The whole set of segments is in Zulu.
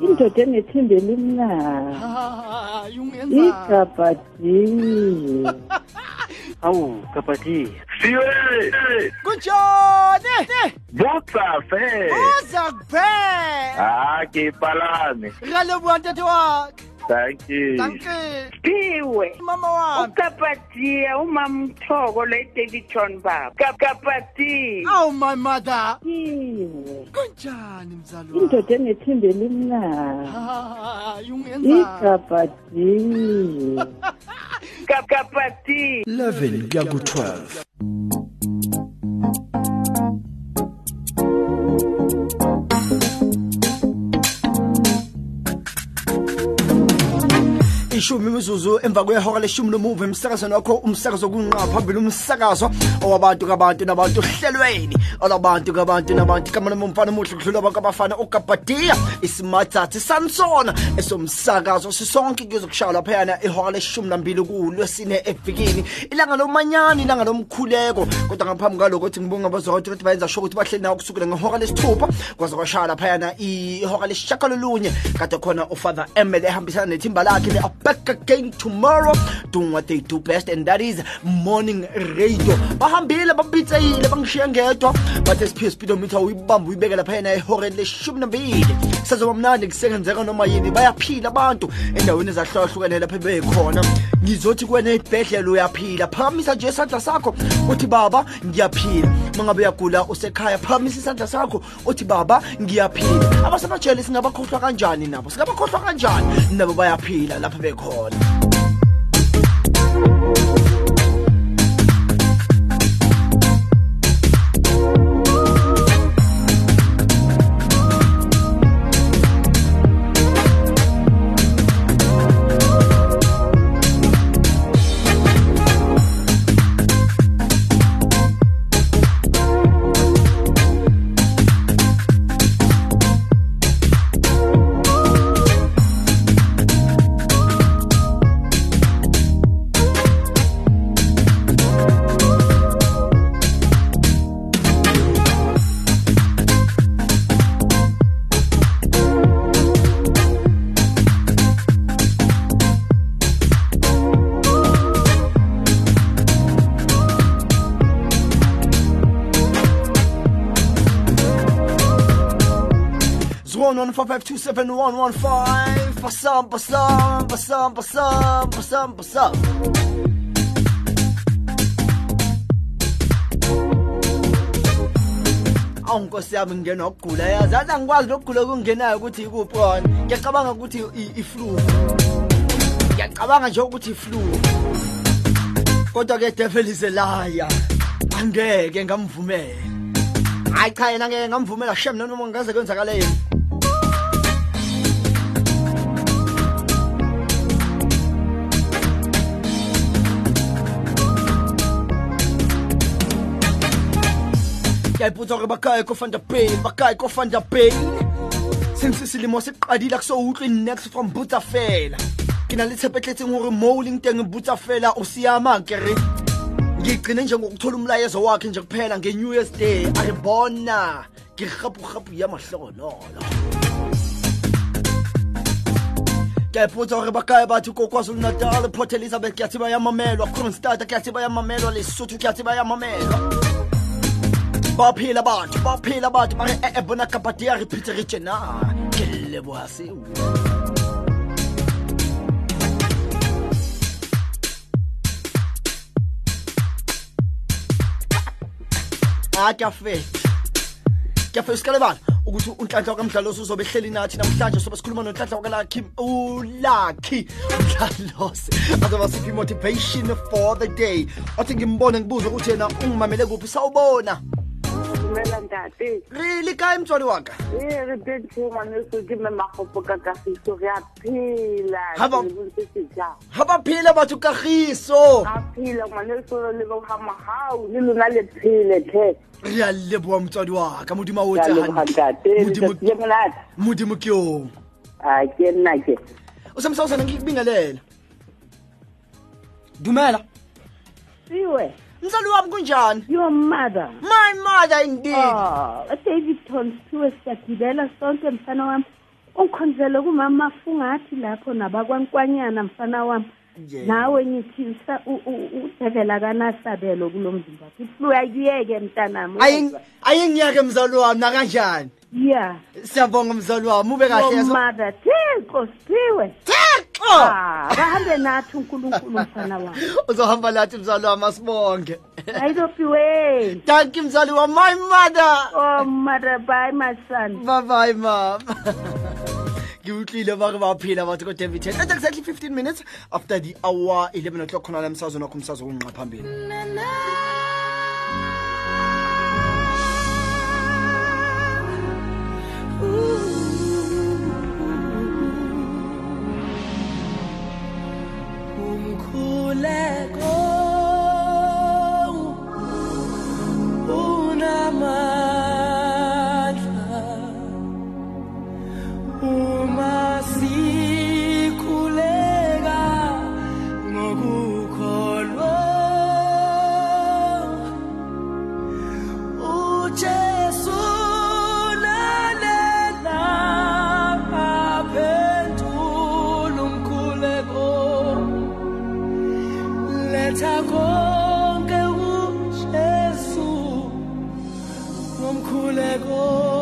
indoda enethembe elimnandi hayi ungenza igabhadi Awu, kapati. Siwe! kunjani Botsa fe! uza kuphela Ah, ke palame. ngalebuwa ntate wakhe Dankie. Dankie. Piwe. Mama wami. Ukapatiya umamthoko le David John baba. Kapatiya. Oh my mother. Piwe. Kunjani mzalwane? Indoda enethembe elimnandi. Hayi ungenza. Ikapatiya. Kapatiya. 11 kuya ku 12. Ishumi imizuzu emva kwehora leshumi nomuva emsakazweni wakho umsakazo phambili umsakazo owabantu kabantu nabantu kabantu nabantu kudlula abantu abafana sansona esomsakazo sisonke laphayana ihora leshumi evikini. Ilanga lomanyani ilanga lomkhuleko kodwa ngaphambi ngibonga bayenza sho ukuthi bahleli nawo kusukela ngehora lesithupha kwaze kwashaya laphayana ihora kade khona ufather emel ehambisana nethimba lakhe are back again tomorrow. Doing what they do best and that is morning radio. Bahambile babitseyile bangishiye ngedwa. Bathe siphiwe speedometer uyibamba uyibeke laphayana ehoreni leshumi nambili. Kusazoba mnandi kusengenzeka noma yini bayaphila abantu. Endaweni ezahlukahlukene lapha bekhona. Ngizothi kuwena esibhedlela uyaphila. Phakamisa nje isandla sakho. Uthi baba ngiyaphila. Mangabe uyagula usekhaya phakamisa isandla sakho. Uthi baba ngiyaphila. Abasebajele singabakhohlwa kanjani nabo? Singabakhohlwa kanjani? Nabo bayaphila lapha khona. 014527115 Pass on, pass on, pass on, pass on, pass on, pass on. awu nkosi yami ngingena ukugula. Yazazi angikwazi lokugula okungenayo ukuthi ikuphi kona ngiyacabanga ukuthi i-flu. Ngiyacabanga nje ukuthi i-flu. Kodwa-ke develizelaya angeke ngamvumela. Hayi cha yena ngeke ngamvumela shem nanoma ngaze kwenzakaleyo kwenzakale yini ngiyayiputsa gore bakae ko fanda pain bakae ko fanda pain. Sentse selemo se qadile ke so utlwe next from butsa fela ke na le tshepetletseng gore mo o leng teng butsa fela o siama kere ngigcine nje ngokuthola umlayezo wakhe nje kuphela nge-new year's day. Ayibona ngirhapurhapu yamahlololo ngiyayiputsa gore bakae batho ko kwazulu natal port elizabeth ke a tseba ya mamelwa. Cronstata ke a tseba ya mamelwa. Lesotho ke a tseba ya mamelwa batho baphila batho. Ba re ee eh, eh, bona kapate ya re phetse re tjena. Ke leboga seo. A ke a feta. Ke a feta sikalebala ukuthi unhlanhla kamdlalo uzobe ehleli nathi namhlanje sobe sikhuluma nonhlanhla wakalakhi ulakhi. Umdlalose azoba siphi i-motivation for the day? Othi ngimbone ngibuze ukuthi yena ungimamele kuphi? Sawubona dumela ntate. Re le kae motswadi wa ka? Ee re tentse ngwaneso ke me magopo ka kagiso re a phela. Selebong ga ba phele batho kagiso. A phela ngwaneso le bogamagau le lona le phele tlhe re a leboa motswadi wa ka modimo a otse Modimo- ke ong a ke nna ke. O semsa o sana ngikubingelela dumela. Iwe mzali wami kunjani? Your mother. My mother indeed. Oh david tonsithiwe siyagibela sonke mfana wami ungikhonzele kumama fungathi lapho nabakwankwanyana mfana wami. Nawe ngithi usa- u- u- udevela kanasabelo kulo mzimba. Futhi uyakuyeke mntanami Ayi ayingiyake mzali wami nakanjani? Ya. Siyabonga mzali wami ube kahle yazo mother thixo siphiwe Thixo! Ah, akahambe nathi unkulunkulu mfana wami. Uzohamba lathi mzali wami asibonge. Ayidophiwe thank you mzali wami my mother. Oh mother bye my son. Bye bye mom ngiwutlile bake baphila bathi ko-david ten at exactly 15 minutes. After the hour 11 o'clock khona la emsazweni wakho umsazo kunqa phambili umkhuleko 痛苦来过。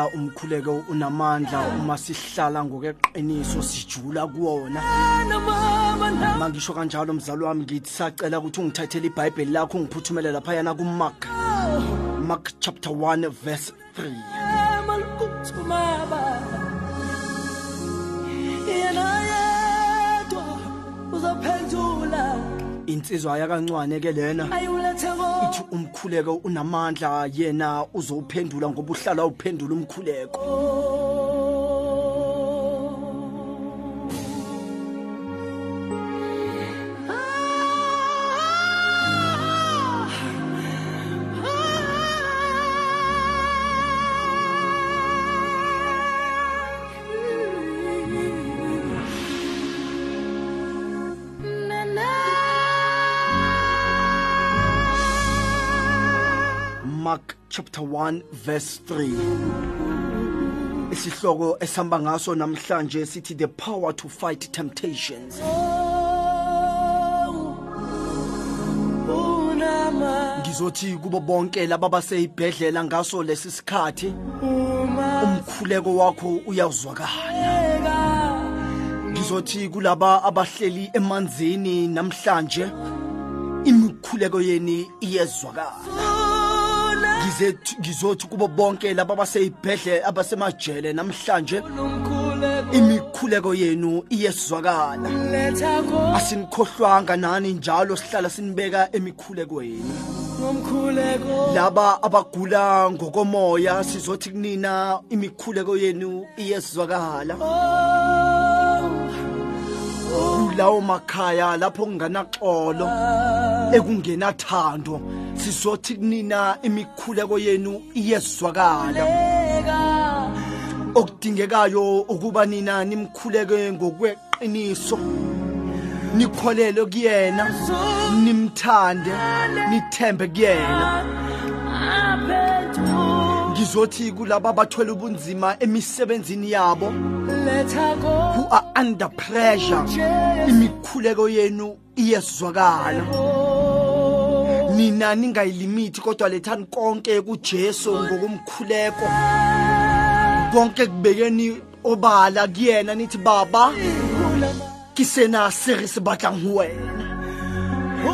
Ngempela umkhuleko unamandla uma sihlala ngokeqiniso sijula kuwona. Mangisho kanjalo mzali wami ngithi sacela ukuthi ungithathele ibhayibheli lakho ungiphuthumele laphayana kumark. Mark chapter 1 verse 3 yena yedwa uzaphendula insizwa yakancwane ke lena. Ayiwulethe ithi umkhuleko unamandla yena uzowuphendula ngoba uhlala uphendula umkhuleko. Chapter 1 verse 3 isihloko esihamba ngaso namhlanje sithi the power to fight temptations. Ngizothi kubo bonke laba baseyibhedlela ngaso lesi sikhathi umkhuleko wakho uyazwakala. Ngizothi kulaba abahleli emanzini namhlanje imikhuleko yeni iyezwakala. Ngizethu- ngizothi kubo bonke laba baseyibhedle abasemajele namhlanje imikhuleko yenu iyezwakala asinikhohlwanga nani njalo sihlala sinibeka emikhulekweni laba abagula ngokomoya sizothi kunina imikhuleko yenu iyezwakala kulawo makhaya lapho kunganaxolo ekungenathando. Sizothi kunina imikhuleko yenu iyezwakala. Okudingekayo ukuba nina nimkhuleke ngokweqiniso. Nikholele kuyena nimthande nithembe kuyena ngizothi kulaba abathwele ubunzima emisebenzini yabo. Who are under pressure. Imikhuleko yenu iyezwakala. Nina ningayilimithi kodwa lethani konke kuJesu ngokumkhuleko konke kubekeni obala kuyena nithi baba ke sena se re se batlang ho wena.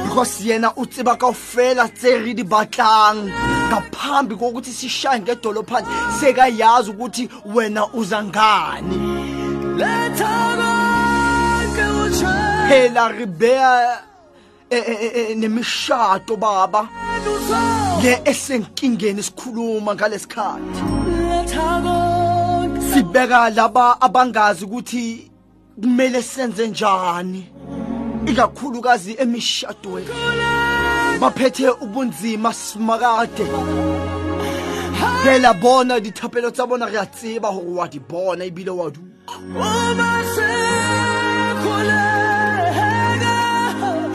Because yena o tseba kaofela tse re di batlang. Ngaphambi kokuthi sishaye ngedolophana sekayazi ukuthi wena uza ngani. Phela re beya eh, eh, eh, nemishado baba. Le esenkingeni sikhuluma ngalesikhathi. Sibeka laba abangazi ukuthi kumele senze njani ikakhulukazi emishadweni baphethe ubunzima simakade. Phela bona dithapelo tsa bona re a tseba gore wa di bona ebile wa di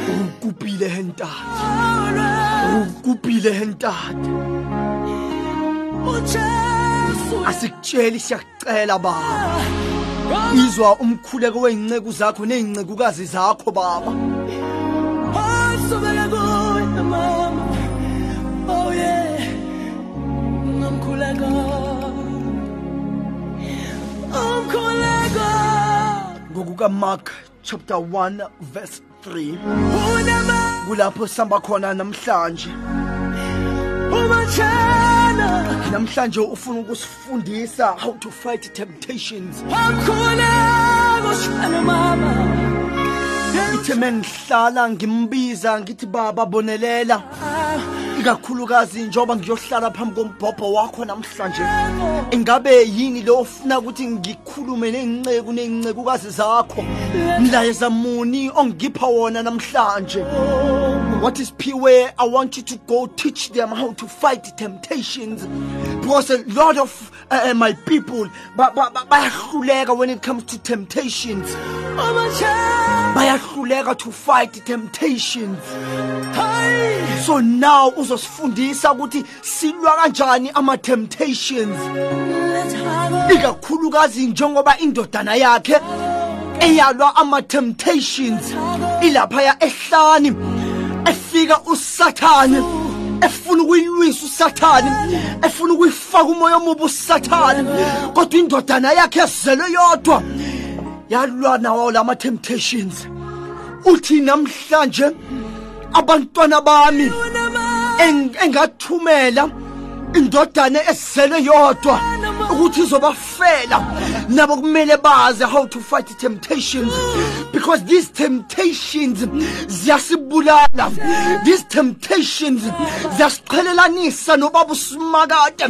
o kopile he ntate. o kopile he ntate. Asikutsheli siyakucela baba. Izwa umkhuleko wey'nceku zakho ney'ncekukazi zakho baba. Ngokukamark chapter 1 verse 3 kulapho sihamba khona namhlanje. Namhlanje ufuna ukusifundisa how to fight temptations. Ithe mengihlala ngimbiza ngithi baba bonelela ikakhulukazi njengoba ngiyohlala phambi kombhobho wakho namhlanje ingabe yini lo ofuna ukuthi ngikhulume zakho mlayeza muni ongipha wona namhlanje what is Piwe? I want you to go teach them how to fight temptations. Because a lot of uh, uh, my people ba- ba- bayahluleka when it comes to temptations. Bayahluleka to fight temptations. So now uzosifundisa ukuthi silwa kanjani ama temptations. Ikakhulukazi njengoba indodana yakhe eyalwa ama temptations ilaphaya ehlani efika usathane efuna ukuyilwisa usathane efuna ukuyifaka umoya omubi usathane kodwa indodana yakhe ezelwe yodwa yalwa nawo lama temptations. Uthi namhlanje abantwana bami eng- engathumela indodana ezelwe yodwa ukuthi izobafela. Nabo kumele bazi how to fight temptations because these temptations ziyasibulala. These temptations ziyasiqhelelanisa nobaba usimakade.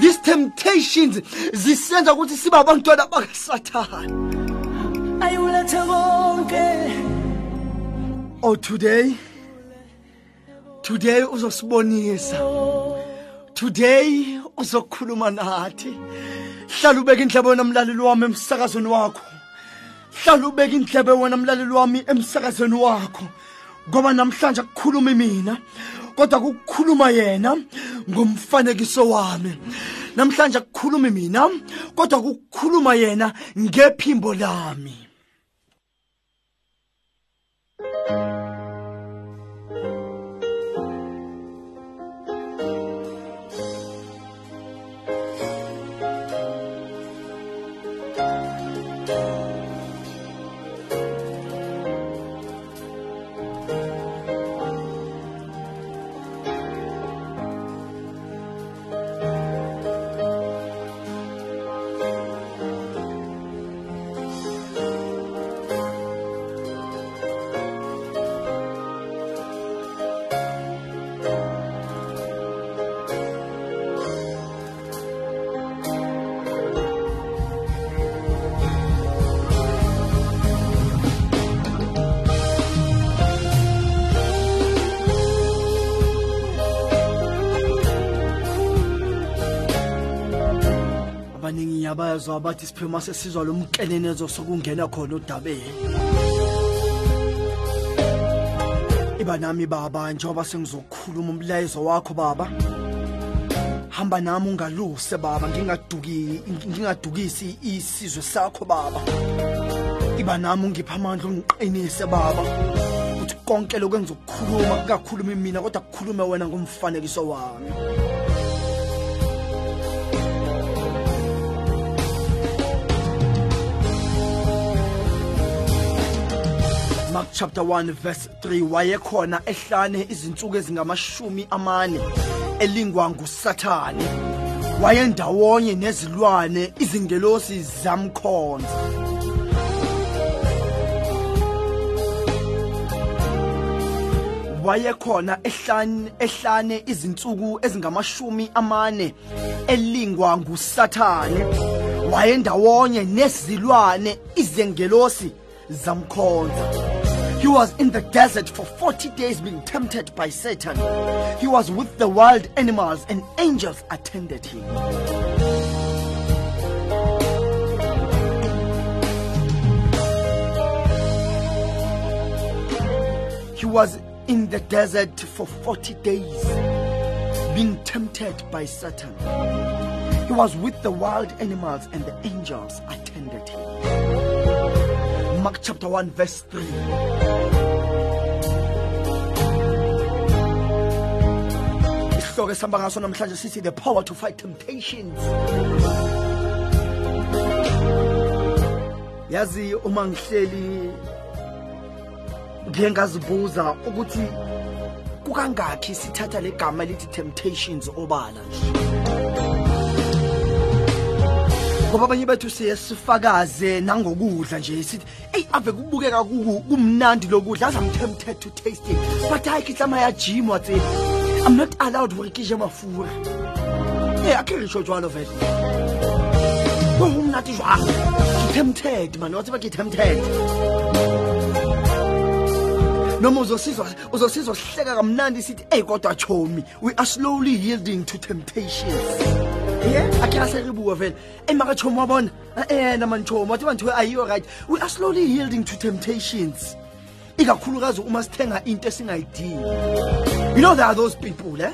These temptations zisenza ukuthi sibe abantwana bakasathane. Ayiwulethe konke oh today today uzosibonisa. Today uzokhuluma nathi. Hlala ubeka indlebe wena mlaleli wami emsakazweni wakho. Hlala ubeka indlebe wena mlaleli wami emsakazweni wakho. Ngoba namhlanje akukhulumi mina kodwa kukhuluma yena ngomfanekiso wami. Namhlanje akukhulumi mina kodwa kukhuluma yena ngephimbo lami Thank you. Abaningi yabazwa abathi siphuma sesizwa lo mkelenezo sokungena khona udabeni iba nami baba njengoba sengizokhuluma umlayezo wakho baba. Hamba nami ungaluse baba ngingaduki ngingadukisi isizwe sakho baba. Iba nami ungipha amandla ungiqinise baba. Uthi konke lokho engizokukhuluma kungakhulumi mina kodwa kukhulume wena ngomfanekiso wami. Mark chapter 1 verse 3 wayekhona ehlane izinsuku ezingamashumi amane elingwa ngusathane. Wayendawonye nezilwane izingelosi zamkhonza. Wayekhona ehlane ehlane izinsuku ezingamashumi amane elingwa ngusathane. Wayendawonye nezilwane izengelosi zamkhonza. He was in the desert for 40 days being tempted by Satan. He was with the wild animals and angels attended him. He was in the desert for 40 days being tempted by Satan. He was with the wild animals and the angels attended him. Mark chapter 1 verse 3. isihloko esihamba ngaso namhlanje sithi the power to fight temptations yazi uma ngihleli ngike ngazibuza ukuthi kukangakhi sithatha le gama lithi temptations obala nje ngoba abanye bethu siye sifakaze nangokudla nje sithi eyi ave kubukeka kumnandi lokudla tempted to taste it but hayi ke tsamaya gym wa tseba i'm not allowed hore ke je mafura ee a ke re tjho jwalo fela o go monate jwang ke tempted mane wa tseba ke tempted noma uzosizwa uzosizwa sihleka kamnandi sithi eyi kodwa chomi we are slowly yielding to temptations ye akhe ase re bua fela. E maka chomi wa bona. Ena man chomi wathi bantho ayiyo right. We are slowly yielding to temptations. Ikakhulukazi uma sithenga into esingayidingi. You know there are those people eh?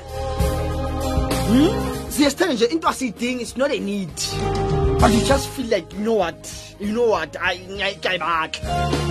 Hmm? siye sithenge nje into asiyidingi it's not a need. But you just feel like you know what? You know what? Ngiyayibakha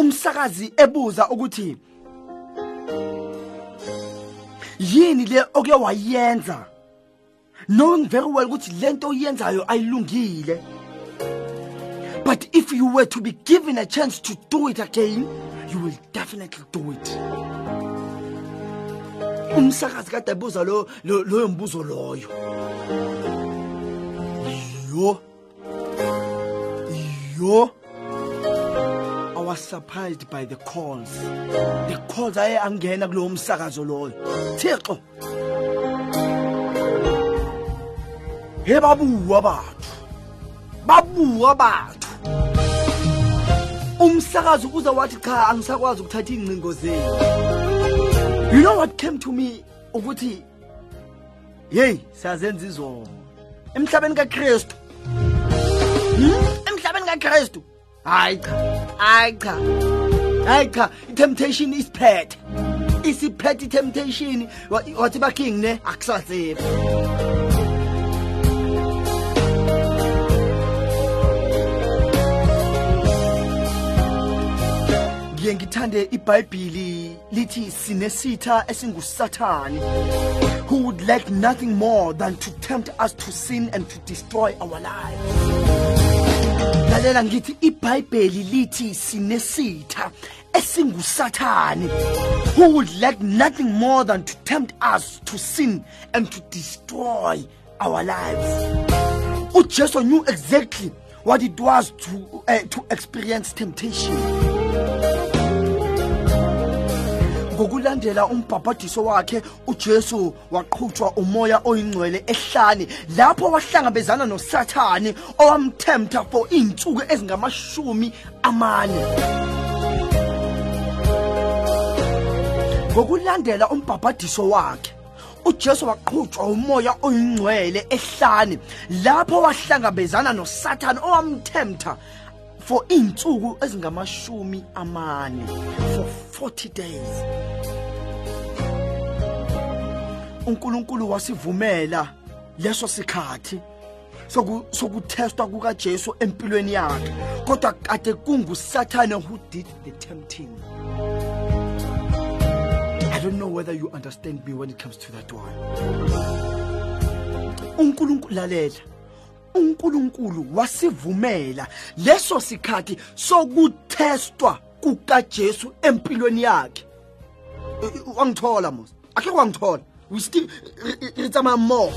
umsakazi ebuza ukuthi yini le okuye wayenza knowing very well ukuthi lento oyenzayo ayilungile. But if you were to be given a chance to do it again you will definitely do it. Umsakazi kade ebuza lo lo- loyo mbuzo loyo. Yo. Yo. I was surprised by the calls. The calls aye angena kulowo msakazo loyo. Thixo. He babuwa bathu. Babuwa bathu. Umsakazo uze wathi cha angisakwazi ukuthatha ingcingo zenu. You know what came to me? Ukuthi hey siyazenza izona emhlabeni kaKristu. Hmm? emhlabeni kaKristu. Hayi cha hayi cha. Hayi cha i-temptation isiphethe. Isiphethe i-temptation. Wa- wathi baking ne akusazephi ngiye ngithande ibhayibhili lithi sinesitha esingusathane who would like nothing more than to tempt us to sin and to destroy our lives lalela ngithi ibhayibheli lithi sinesitha esingusathane who would like nothing more than to tempt us to sin and to destroy our lives. Ujesu knew exactly what it was to, uh, to experience temptation ngokulandela umbhabhadiso wakhe ujesu waqhutshwa umoya oyingcwele ehlane lapho wahlangabezana nosathane owamthemta for iy'nsuku ezingamashumi amane. Ngokulandela umbhabhadiso wakhe ujesu waqhutshwa umoya oyingcwele ehlane lapho wahlangabezana nosathane owamthemta for iy'nsuku ezingamashumi amane for 40 days. Unkulunkulu wasivumela leso sikhathi soku- sokuthestwa kukajesu empilweni yakhe. Kodwa kade kungusathane who did the tempting. I don't know whether you understand me when it comes to that one. Unkulunkulu lalela. Unkulunkulu wasivumela leso sikhathi sokuthestwa kukajesu empilweni yakhe. Wangithola mos akhe kwangithola we still re tsamaya more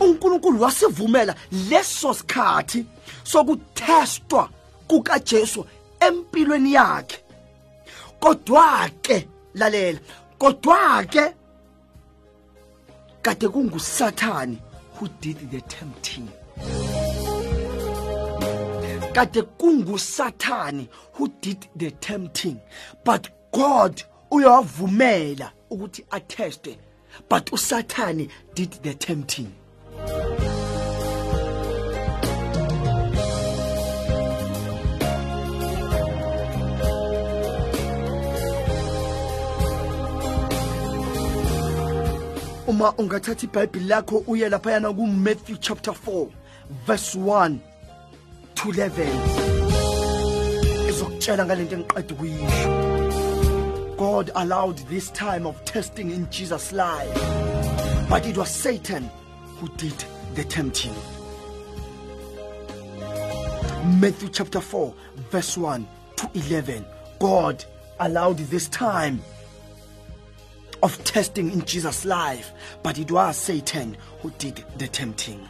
unkulunkulu wasivumela leso sikhathi sokuthestwa kukajesu empilweni yakhe. Kodwa ke lalela kodwa ke kade kungusathane who did the tempting. Kade kungusathane who did the tempting. But god uyawavumela ukuthi atheste but usathane did the tempting. Uma ungathatha ibhayibhili lakho uye laphayana kumatthew chapter 4 verse 1 to 11 izokutshela ngalento engiqeda ukuyisho God allowed this time of testing in Jesus' life, but it was Satan who did the tempting. Matthew chapter 4, verse 1 to 11. God allowed this time of testing in Jesus' life, but it was Satan who did the tempting.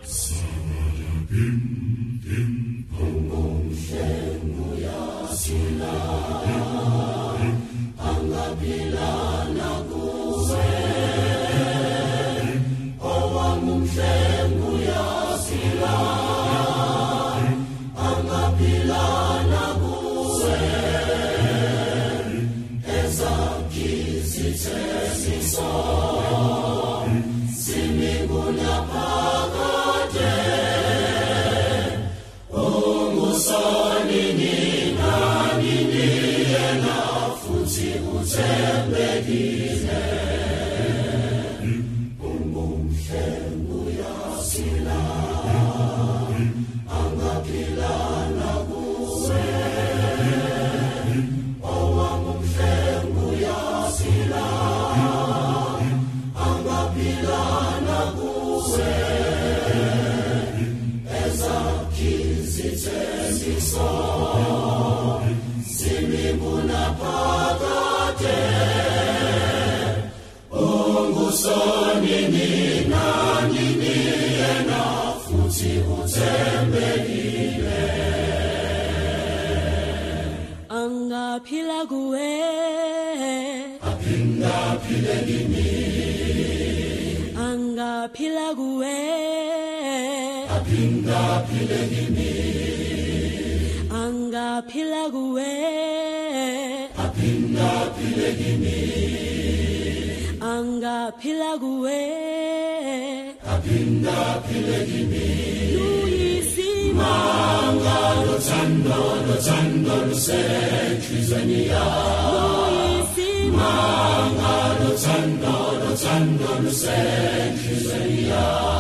Sengu ya silaha and. Pilegini. Anga Pilague. Apinga pilagwe. Anga pilagwe. Apinga Pilegini. Anga Pilague. Apinga Pilegini. chando Manga Lozando, Lozando, Lucetrizania. Luisima. Manga Sen, Sen, Sen, Sen, Sen, Sen,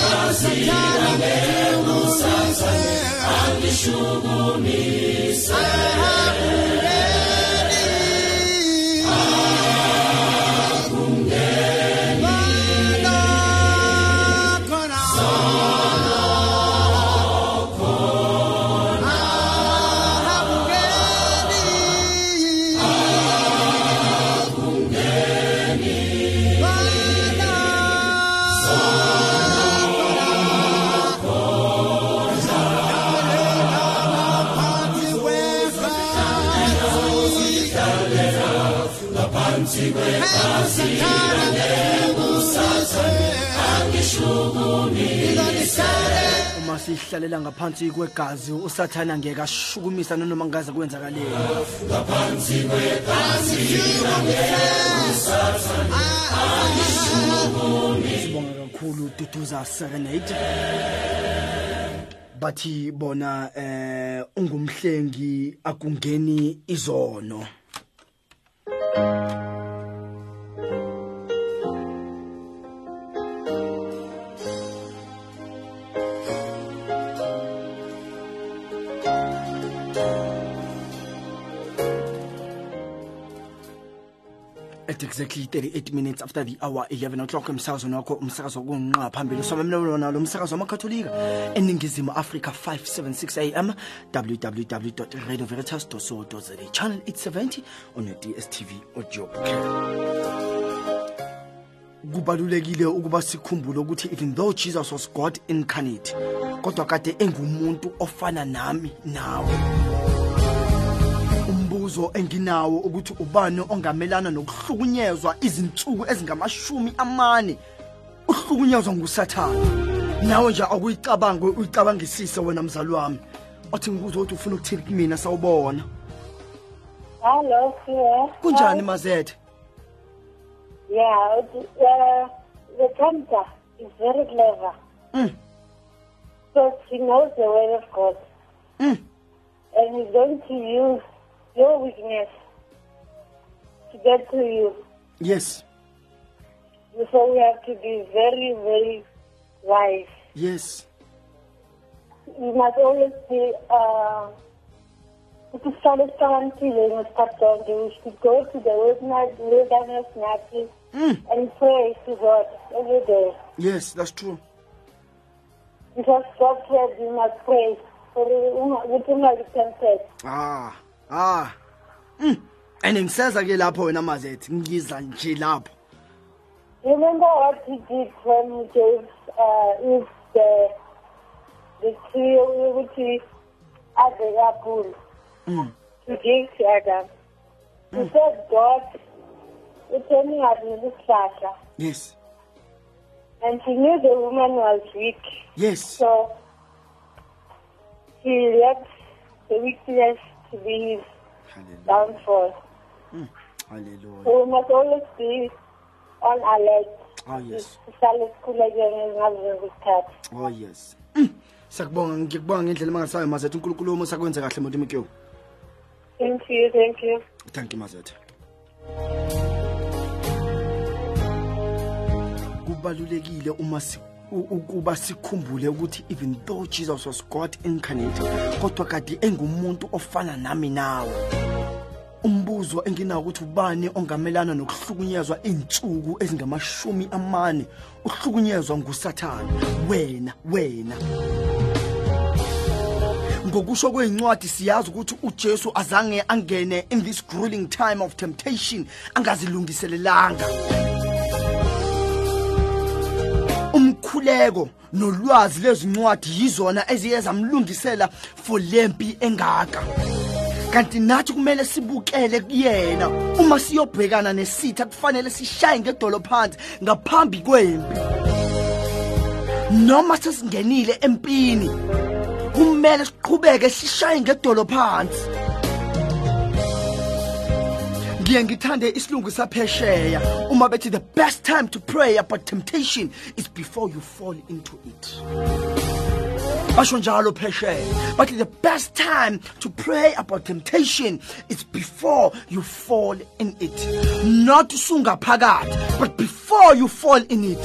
taswira leo Musa, anishugunishe sihlalela ngaphansi kwegazi usathana ngeke ashukumisa nanoma ngaze kwenzakaleni. Sibonga kakhulu duduza serenade. Bathi bona eh ungumhlengi akungeni izono. At exactly 38 minutes after the hour 11 o'clock emsakazweni wakho umsakazo kunqa phambili. Somamlelona lo msakazo wamakatholika eningizimu africa 576 am www radioveritas co za channel 870 on your dstv audio kubalulekile ukuba sikhumbule ukuthi even though jesus was god incarnate kodwa kade engumuntu ofana nami nawe umbuzo enginawo ukuthi ubani ongamelana nokuhlukunyezwa izinsuku ezingamashumi amane uhlukunyezwa ngusathane nawe nje akuyicabange uyicabangisise wena mzali wami othi ngibuza ukuthi ufuna ukuthini kumina sawubona Hello, Pierre. kunjani mazethe Yeah, it, uh, the tempter is very clever. Mm. Because he knows the word of God. Mm. And he's going to use your weakness to get to you. yes So we have to be very, very wise. yes You must always be, uh, ukuhlala uhlakaniphile ngesikhathi sonke. We should go to the wilderness, nathi Mm. and pray to God every day. yes that's true Because God said you must pray for ukuthi ungabi tempted. ah ah. Mm. and ngiseza ke lapho wena mazethe ngiza nje lapho. Remember what he did when he gave uh, Eve the the tree ukuthi adle apple Mm. to give to Adam. He said God uthe ningadluli isihlahla yes. And he knew the woman was weak. Yes. So he left the weakness to be his hallelujah downfall hallelujah. So we must always be on alert. Oh yes. Sihlale sikhulekele ngazo zonke isikhathi oh yes. Mm. sakubonga ngikubonga ngendlela mangasayo mazethu uNkulunkulu uma sakwenze kahle muntu mikyo thank you thank you. Thank you mazethu kubalulekile uma si u- ukuba sikhumbule ukuthi even though Jesus was God incarnate kodwa kade engumuntu ofana nami nawe. Umbuzo enginawo ukuthi ubani ongamelana nokuhlukunyezwa insuku ezingamashumi amane uhlukunyezwa ngusathana wena wena. Ngokusho kwezincwadi siyazi ukuthi uJesu azange angene in this grueling time of temptation angazilungiselelanga umkhuleko nolwazi lezincwadi yizona eziye zamlungisela for lempi engaka. Kanti nathi kumele sibukele kuyena. Uma siyobhekana nesitha kufanele sishaye ngedolo phansi ngaphambi kwempi. Noma sesingenile empini kumele siqhubeke sishaye ngedolo phansi. Ngiye ngithande isilungu saphesheya. Uma bethi the best time to pray about temptation is before you fall into it. Basho njalo phesheya. Bathi the best time to pray about temptation is before you fall in it. Not sungaphakathi but before you fall in it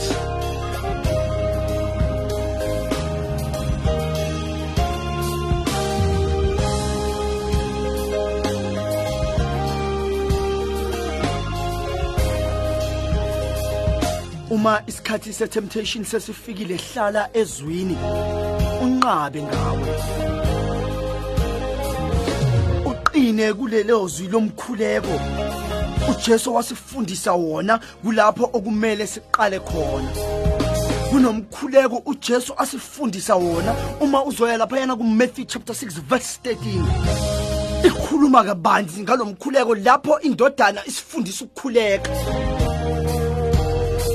uma isikhathi se-temptation sesifikile hlala ezwini. Unqabe ngawe. Uqine kulelo zwi lomkhuleko. uJesu wasifundisa wona kulapho okumele siqale khona. Kunomkhuleko uJesu asifundisa wona uma uzoya lapha yana kuMatthew chapter 6 verse 13 ikhuluma kabanzi ngalomkhuleko lapho indodana isifundisa ukukhuleka.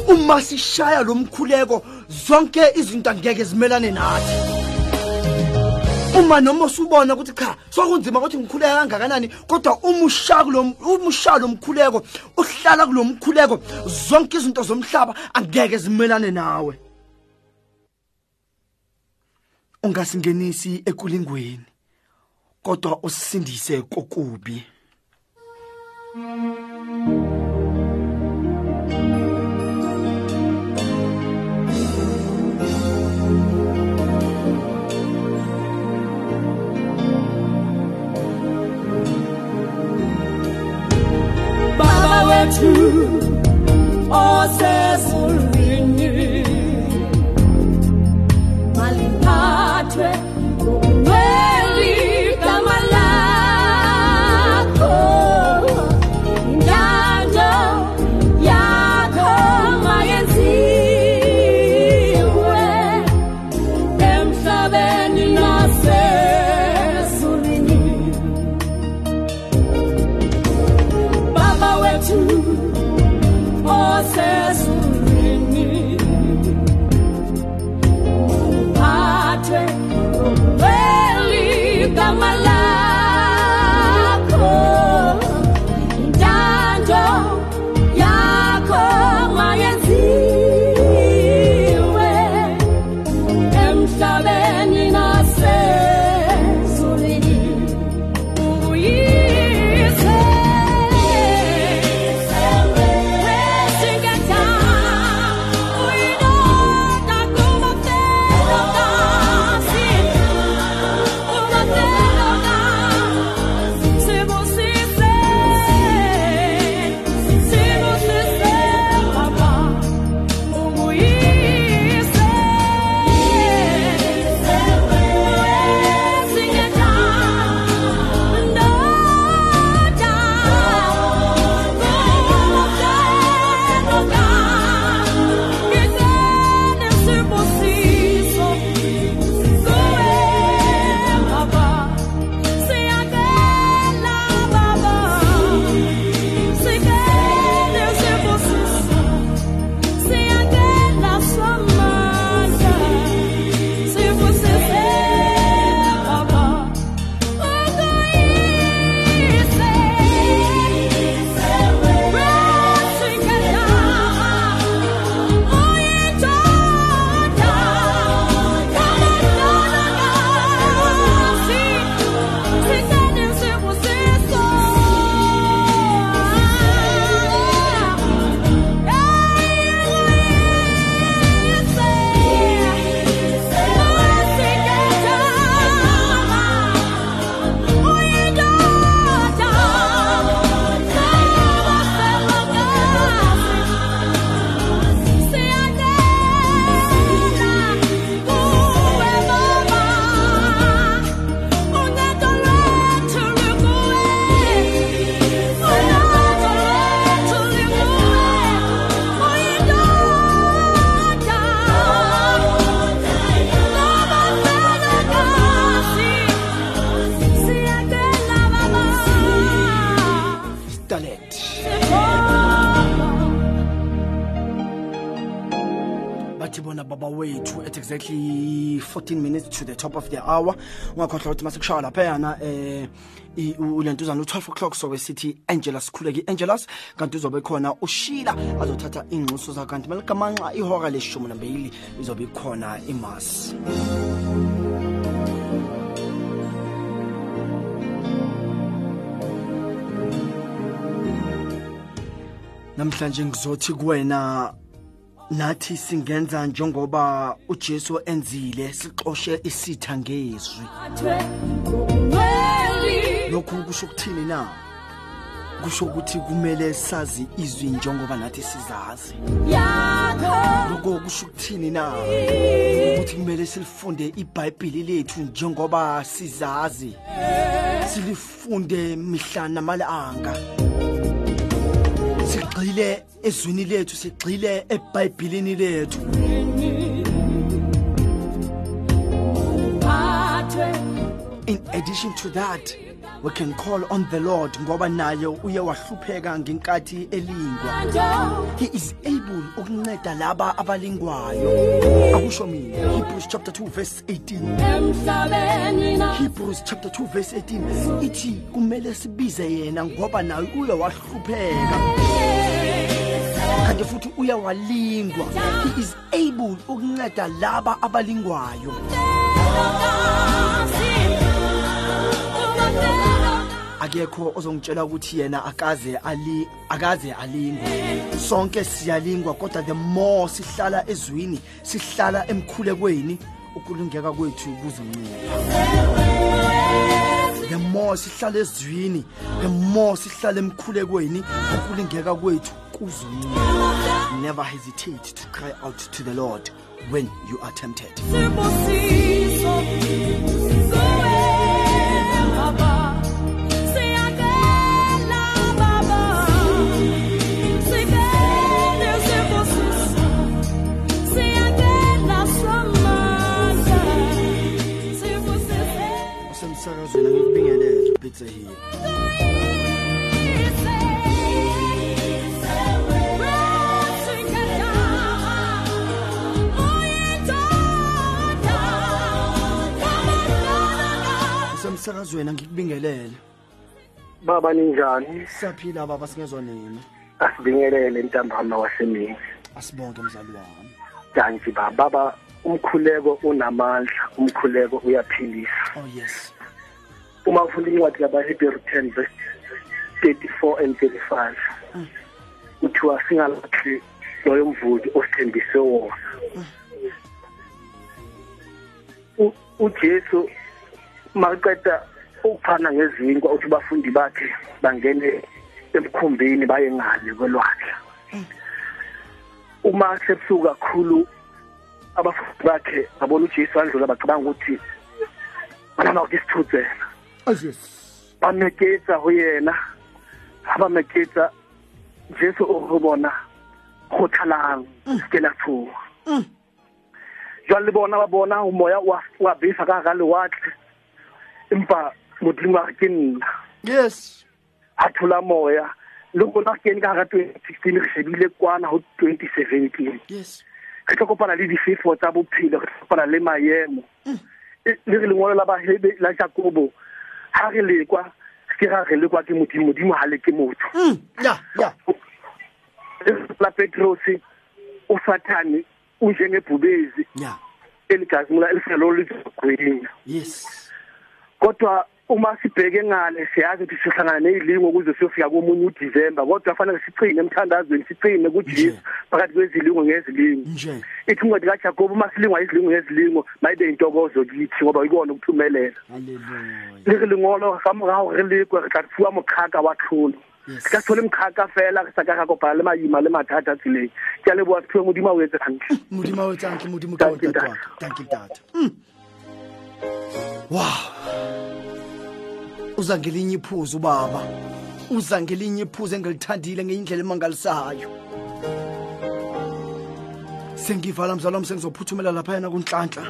Uma sishaya lo mkhuleko zonke izinto angeke zimelane nathi. Uma noma usubona ukuthi cha sokunzima ukuthi ngikhuleka kangakanani kodwa uma ushaya kulo uma ushaya lo mkhuleko uhlala kulo mkhuleko zonke izinto zomhlaba angeke zimelane nawe. Ungasingenisi ekulingweni kodwa usindise kokubi. baba wethu tattoo. Minutes to the top of the hour. Ungakhohlwa ukuthi masekushaya laphayana eh ule ntuzana ulentuzana u-12 o'clock sobe sithi angelus khuleke. I-angelus kanti uzobe khona ushila azothatha iy'ngxuso zakho kanti maligamanxa ihora leshumi nambili izobe ikhona imas namhlanje ngizothi kuwena nathi singenza njengoba uJesu enzile sixoshe isitha ngezwi. Lokhu kusho ukuthini na? Kusho ukuthi kumele sazi izwi njengoba nathi sizazi. Lokho kusho ukuthini na? Ukuthi kumele silifunde iBhayibheli lethu njengoba sizazi. Silifunde mihla namalanga sigxile ezwini lethu sigxile eBhayibhelini lethu. In addition to that we can call on the lord ngoba naye uye wahlupheka ngenkathi elingwa. He is able ukunceda laba abalingwayo. Akusho mina hebrews chapter 2 verse 18 hebrews chapter 2 verse 18 ithi kumele sibize yena ngoba naye uye wahlupheka kanti futhi uyawalingwa. He is able ukunceda laba abalingwayo. Akekho ozongitshela ukuthi yena akaze ali akaze alingwe sonke siyalingwa kodwa the more sihlala ezwini sihlala emkhulekweni ukulungeka kwethu kuzoncipha the more sihlala ezwini the more sihlala emkhulekweni ukulungeka kwethu kuzoncipha never hesitate to cry out to the lord when you are tempted. Usemsakazweni ngikubingelele ubitse here. Usemsakazweni ngikubingelele baba ninjani? Siyaphila baba singezwa nini? Asibingelele ntambama wasemini asibonke mzali wami. Danti ba baba umkhuleko unamandla umkhuleko uyaphilisa. Oh yes. Uma ufunda incwadi kabaHebrew 10 verse 34 and 35 kuthiwa singalahli loyo mvuzo osithembise wona. uJesu maqeda ukuphana ngezinkwa uthi bafundi bakhe bangene emkhumbini baye ngale kwelwandle. Uma sebusuku kakhulu abafundi bakhe babona uJesu andlula bacabanga ukuthi bana ukuthi sithudzela oh yes. Bameketsa ho yena. Ba meketsa jesu o re bona go tlhalang mm. ke la tshoga mm. jwale le bona ba bona moya wa besa ka ga lewatle empa modimo a ke nna. Yes. A thola moya le gona ke ka ga 2016 re shebile kwana ho 2017 yes. Re tlo kopana le difefo tsa bophelo re kopana le maemo. Mm. E- le re bahebe la jakobo ha re lekwa ke ga re lekwa ke modimo modimo ha le ke motho. Mm ya ya. La petros usathane unjengebhubezi ya. Eligazimula elifelo lizogwinya yes. Kodwa uma sibheke ngale siyazi ukuthi sihlangana nezilingo ukuze siyofika komunye uDisemba kodwa kufanele siqine emthandazweni siqine kuJesu phakathi kwezilingo ngezilingo ithi incwadi kaJakobe uma silingwa izilingo ngezilingo mayibe intokozo kithi ngoba ikona ukuthumelela. Haleluya le lengolo ga morago re lekwe re tla fuwa mokhaka wa tlholo ka thole mokhaka fela sa ka ga kopana le maima le mathata tseleng ke a leboa sephiwe modimo a o etse gantle modimo o tsantle modimo ka Thank you, tata. Dad. waka thank you tata. Mm. wow. Uza ngelinye iphuzu ubaba uza ngelinye iphuzu engilithandile ngeindlela emangalisayo. Sengivala mzalo wami sengizophuthumela laphayana kunhlanhla.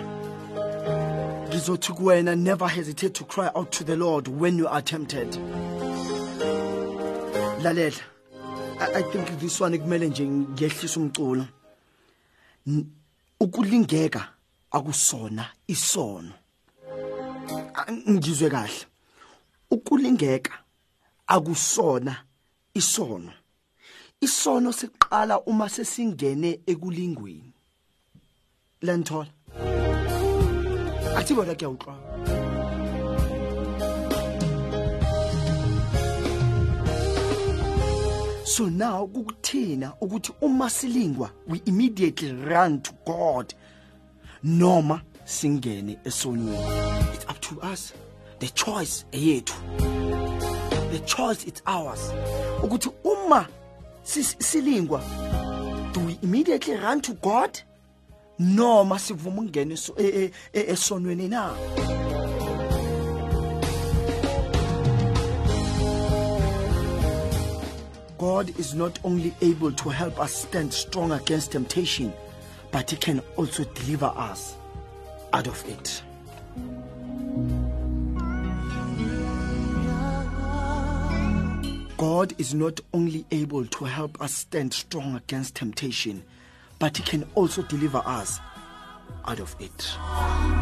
Ngizothi kuwena never hesitate to cry out to the lord when you are tempted. Lalela I, think this one kumele nje ngehlisa umculo. Ukulingeka akusona isono. Ngizwe kahle. Ukulingeka akusona isono. Isono siqala uma sesingene ekulingweni. Lenthola athi bona kuyawuxwa so now kukuthina ukuthi uma silingwa we immediately run to god noma singene esonweni it's up to us. The choice eyethu the choice it's ours. Ukuthi uma silingwa do we immediately run to god? Noma sivuma ukungena eso- esonweni na? God is not only able to help us stand strong against temptation, but He can also deliver us out of it. God is not only able to help us stand strong against temptation, but He can also deliver us out of it.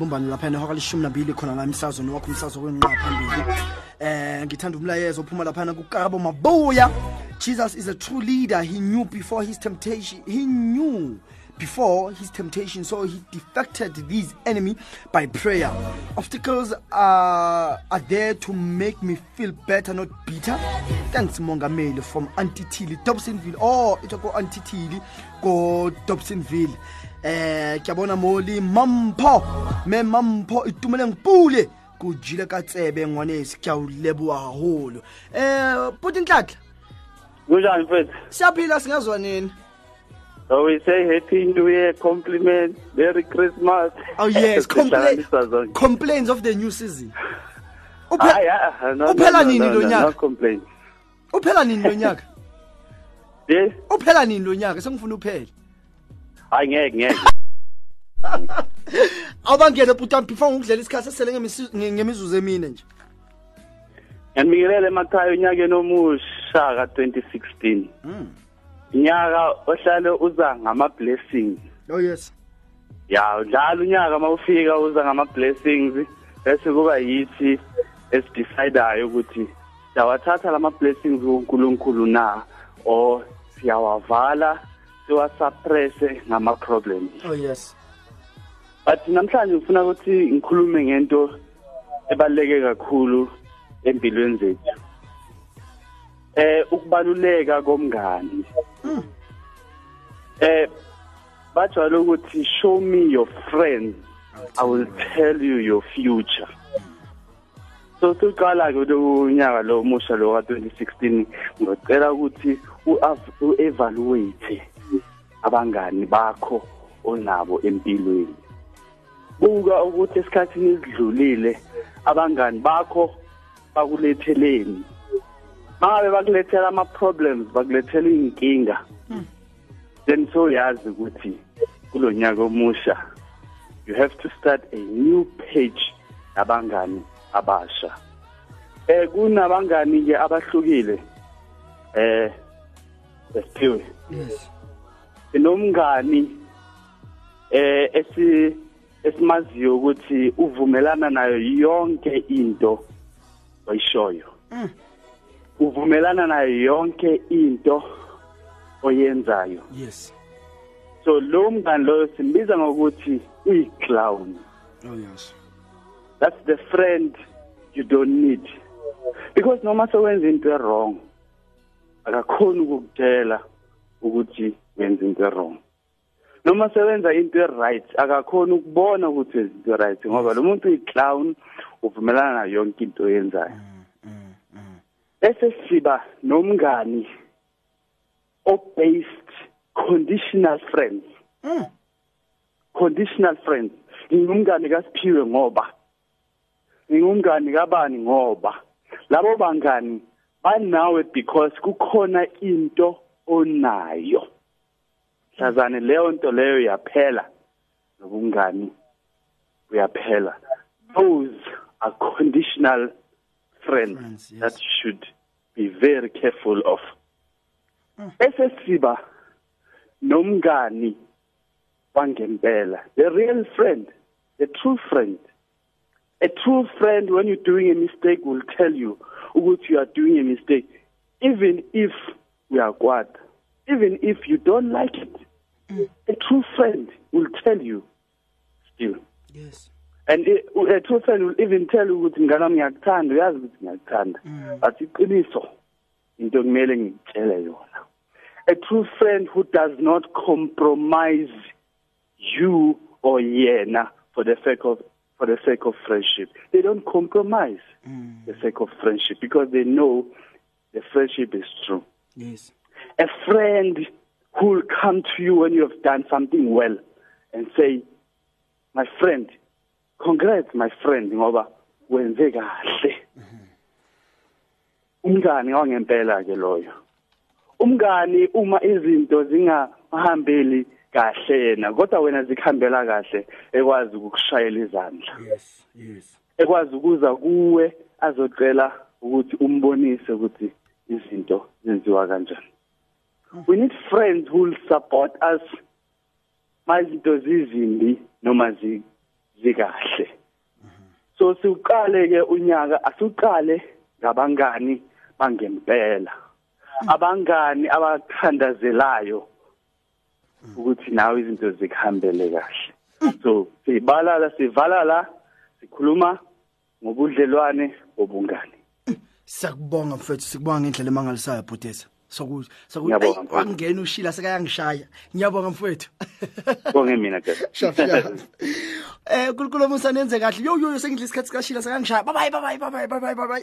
Libumbane lapha ehora lishumi nambili khona la emsazweni wakho umsazo kwenqa phambili. Eh ngithanda umlayezo ophuma laphana kukabo mabuya. Jesus is a true leader. He knew before his temptation he knew before his temptation so he defected this enemy by prayer. Obstacles are, are there to make me feel better not bitter. Thanks mongameli from antitili dobsonville. Oh itsho ko antitili ko dobsonville eh ke bona mo le mampho me mampho itumele ngipule. Ko jile ka tsebe ngwanesi ke a o leboa haholo eh puti ntlatla kunjani mfethu? Siyaphila singazwa nini? So we say happy new year compliment merry christmas. Oh yes zonke. complaints of the new season. Uphe- ah, no, no, uphela no, nini no, lo nyaka? uphela nini lo nyaka? Ye? Uphela nini lo nyaka? Sengifuna uphele. Hayi ngeke ngeke. Awubangene puta before ngikudlela isikhathi nge- ngemizuzu emine nje. Ngiyanibingelela emakhaya unyakeni omusha ka-2016 unyaka ohlale uza ngama-blessings. Oh yes. Ya njalo unyaka mawufika uza ngama-blessings bese kuba yithi esidecidayo ukuthi siyawathatha lama-blessings kunkulunkulu na or siyawavala siwasuppresse ngama problems oh yes. But namhlanje ngifuna ukuthi ngikhulume ngento ebaluleke kakhulu empilweni zethu. Eh ukubaluleka komngani. Eh bajwayele ukuthi show me your friends. I will tell you your future. So siqala ke unyaka lo musha lo ka 2016 ngicela ukuthi u-evaluate abangani bakho onabo empilweni. Buka ukuthi esikhathini esidlulile abangani bakho bakuletheleni. Mangabe bakulethela ama problems bakulethela inkinga then so yazi ukuthi kulonyaka omusha you have to start a new page abangani abasha. Eh kunabangani ke abahlukile? Eh esiphiwe yes. Nomngani eh esi esimaziyo ukuthi uvumelana nayo yonke into oyishoyo. Uvumelana nayo yonke into oyenzayo. Yes. So lo mngani lo simbiza ngokuthi uyi-clown. Oh yes. That's the friend you don't need. Because noma sewenza into wrong akakhoni ukukutshela ukuthi wenza into wrong. Noma sewenza into right akakhoni ukubona ukuthi wenza into right ngoba lo muntu uyi-clown uvumelana nayo yonke into oyenzayo. Bese siba nomngani o-based conditional friends. Conditional friends. Ngingumngani kasiphiwe ngoba ngingumngani kabani ngoba. Labo bangani banawe because kukhona into onayo. Hlazane leyo nto leyo yaphela. Nobungani uyaphela. Those are conditional friends, Friends, yes. that should be very careful of. Bese siba nomngani wangempela the real friend the true friend. A true friend when you're doing a mistake will tell you ukuthi you are doing a mistake even if we are what even if you don't like it Mm. a true friend will tell you still. Yes. And a true friend will even tell you ukuthi ngane wami ngiyakuthanda uyazi ukuthi ngiyakuthanda. Mm. But iqiniso into kumele ngikutshele yona. A true friend who does not compromise you or yena for the sake of for the sake of friendship. They don't compromise mm. the sake of friendship because they know the friendship is true. Yes. A friend who will come to you when you have done something well and say my friend congrats my friend ngoba wenze kahle. Umngani wangempela ke loyo. Umngani uma izinto zingahambeli kahle yena kodwa wena zikhambela kahle ekwazi ukukushayela izandla. Yes yes. Ekwazi ukuza kuwe azocela ukuthi umbonise ukuthi izinto zenziwa kanjani. We need friends who will support us. Mayizinto zizimbi noma zi- zikahle. So siqale ke unyaka asiqale ngabangani bangempela. Abangani abathandazelayo ukuthi nawe izinto zikhambele kahle. So sibalala sivala la sikhuluma ngobudlelwane obungani Sakubonga mfethu sikubonga ngendlela emangalisayo bhutesa. sokuthi sokuthi wangena ushila sekayangishaya. Ngiyabonga mfowethu. Bonge mina ke. Eh kulukulu musa nenze kahle. Yo yo sengidle isikhathi kashila sekangishaya. Bye bye bye bye bye bye bye